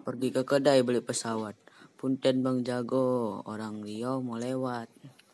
pergi ke kedai beli pesawat. Punten Bang Jago, orang Riau mau lewat.